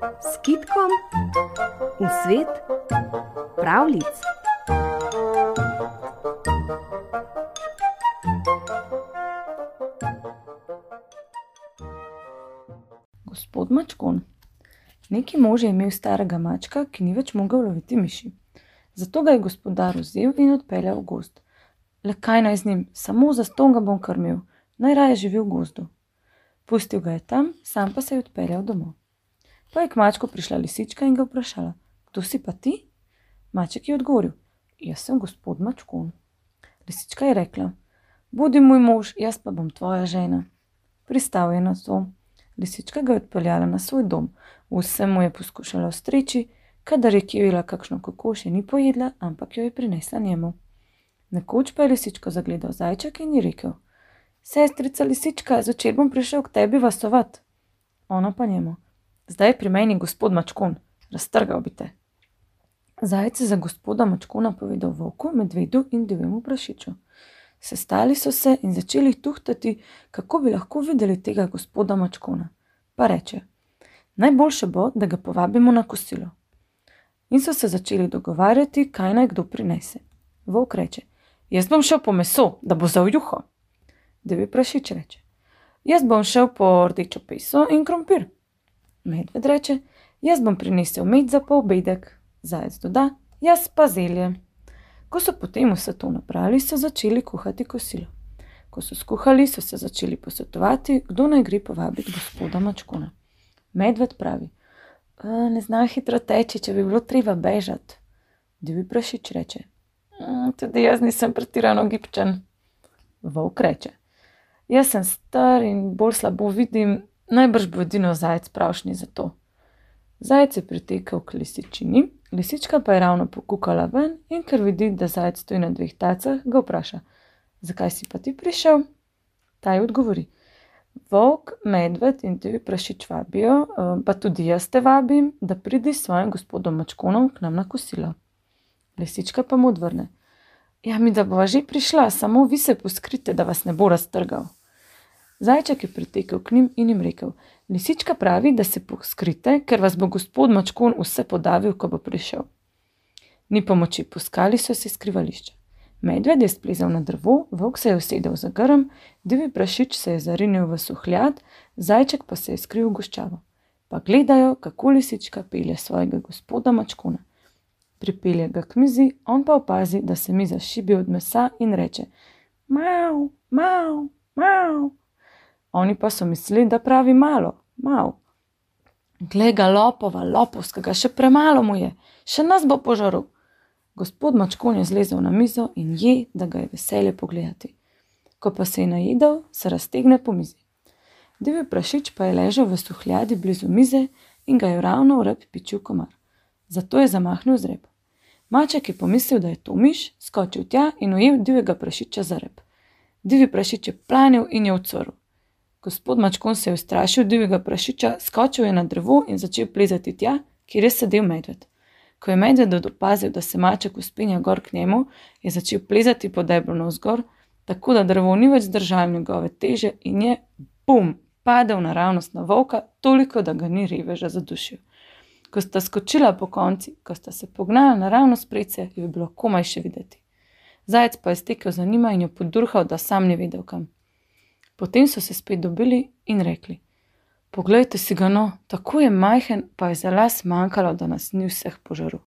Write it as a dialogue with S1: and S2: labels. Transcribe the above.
S1: s kitkom v svet pravlic.
S2: Gospod Mačkon. Neki mož je imel starega mačka, ki ni več mogel loviti miši. Zato ga je gospodar vzel in odpeljal v gost. Le kaj naj z njim, samo za ston ga bom krmil, najraje živi v gozdu. Pustil ga je tam, sam pa se je odpeljal domov. Pa je k mačku prišla lisička in ga vprašala: Kdo si pa ti? Maček je odgovoril: Jaz sem gospod Mačkon. Lisička je rekla: Bodi moj mož, jaz pa bom tvoja žena. Pristal je na to. Lisička ga je odpeljala na svoj dom, vse mu je poskušala ostreči, kadar je kjevila kakšno kokoš, je ni pojedla, ampak jo je prinesla njemu. Nekoč pa je lisičko zagledal zajček in ji rekel: Sestrica lisička, zvečer bom prišel k tebi vasovat. Ona pa njemu: Zdaj je pri meni gospod Mačkon, raztrgal bi te. Zajec je za gospoda Mačkona povedal volku, medvedu in divjemu prašiču. Sestali so se in začeli tuhtati, kako bi lahko videli tega gospoda Mačkona. Pa reče: Najboljše bo, da ga povabimo na kosilo. In so se začeli dogovarjati, kaj naj kdo prinese. Volk reče: Jaz bom šel po meso, da bo za ujuho. Divji prašič reče: Jaz bom šel po rdečo peso in krompir. Medved reče: Jaz bom prinesel med za poobedek. Zajec doda: Jaz pa zelje. Ko so potem vse to napravili, so začeli kuhati kosilo. Ko so skuhali, so se začeli posvetovati, kdo naj gre povabiti gospoda Mačkona. Medved pravi: Ne znam hitro teči, če bi bilo treba bežati. Divji prašič reče: Tudi jaz nisem pretirano gibčen. Volk reče: Jaz sem star in bolj slabo vidim, najbrž bo edino zajec pravšnji za to. Zajec je pritekel k lisičini, lisička pa je ravno pokukala ven in ker vidi, da zajec stoji na dveh tacah, ga vpraša: Zakaj si pa ti prišel? Ta ji odgovori: Volk, medved in divji prašič vabijo, pa tudi jaz te vabim, da pridi s svojim gospodom Mačkonom k nam na kosilo. Lisička pa mu odvrne: Ja, midva bova že prišla, samo vi se poskrite, da vas ne bo raztrgal. Zajček je pritekel k njim in jim rekel: Lisička pravi, da se poskrite, ker vas bo gospod Mačkon vse podavil, ko bo prišel. Ni pomoči, poskali so si skrivališče. Medved je splezal na drevo, volk se je usedel za grm, divji prašič se je zarinil v suhljad, zajček pa se je skril v goščavo. Pa gledajo, kako lisička pelje svojega gospoda Mačkona. Pripelje ga k mizi, on pa opazi, da se miza šibi od mesa in reče: Mav, mav, mav. Oni pa so mislili, da pravi malo, mav. Glej ga lopova, lopovskega, še premalo mu je, še nas bo požaril. Gospod Mačkon je zlezel na mizo in je, da ga je veselje pogledati. Ko pa se je najedel, se raztegne po mizi. Divji prašič pa je ležal v suhljadi blizu mize in ga je ravno v rep pičil komar. Zato je zamahnil z repom. Maček je pomislil, da je to miš, skočil tja in ujel divjega prašiča za rep. Divji prašič je planil in je ucvrl. Gospod Mačkon se je ustrašil divjega prašiča, skočil je na drevo in začel plezati tja, kjer je sedel medved. Ko je medved opazil, da se maček uspenja gor k njemu, je začel plezati po deblu navzgor, tako da drevo ni več zdržalo njegove teže in je, bum, padel naravnost na volka, toliko, da ga ni reveža zadušil. Ko sta skočila po konci, ko sta se pognala naravnost prece, jo je bilo komaj še videti. Zajec pa je stekel za njima in jo podurhal, da sam ni vedel kam. Potem so se spet dobili in rekli: Poglejte si ga no, tako je majhen, pa je za las manjkalo, da nas ni vseh požaril.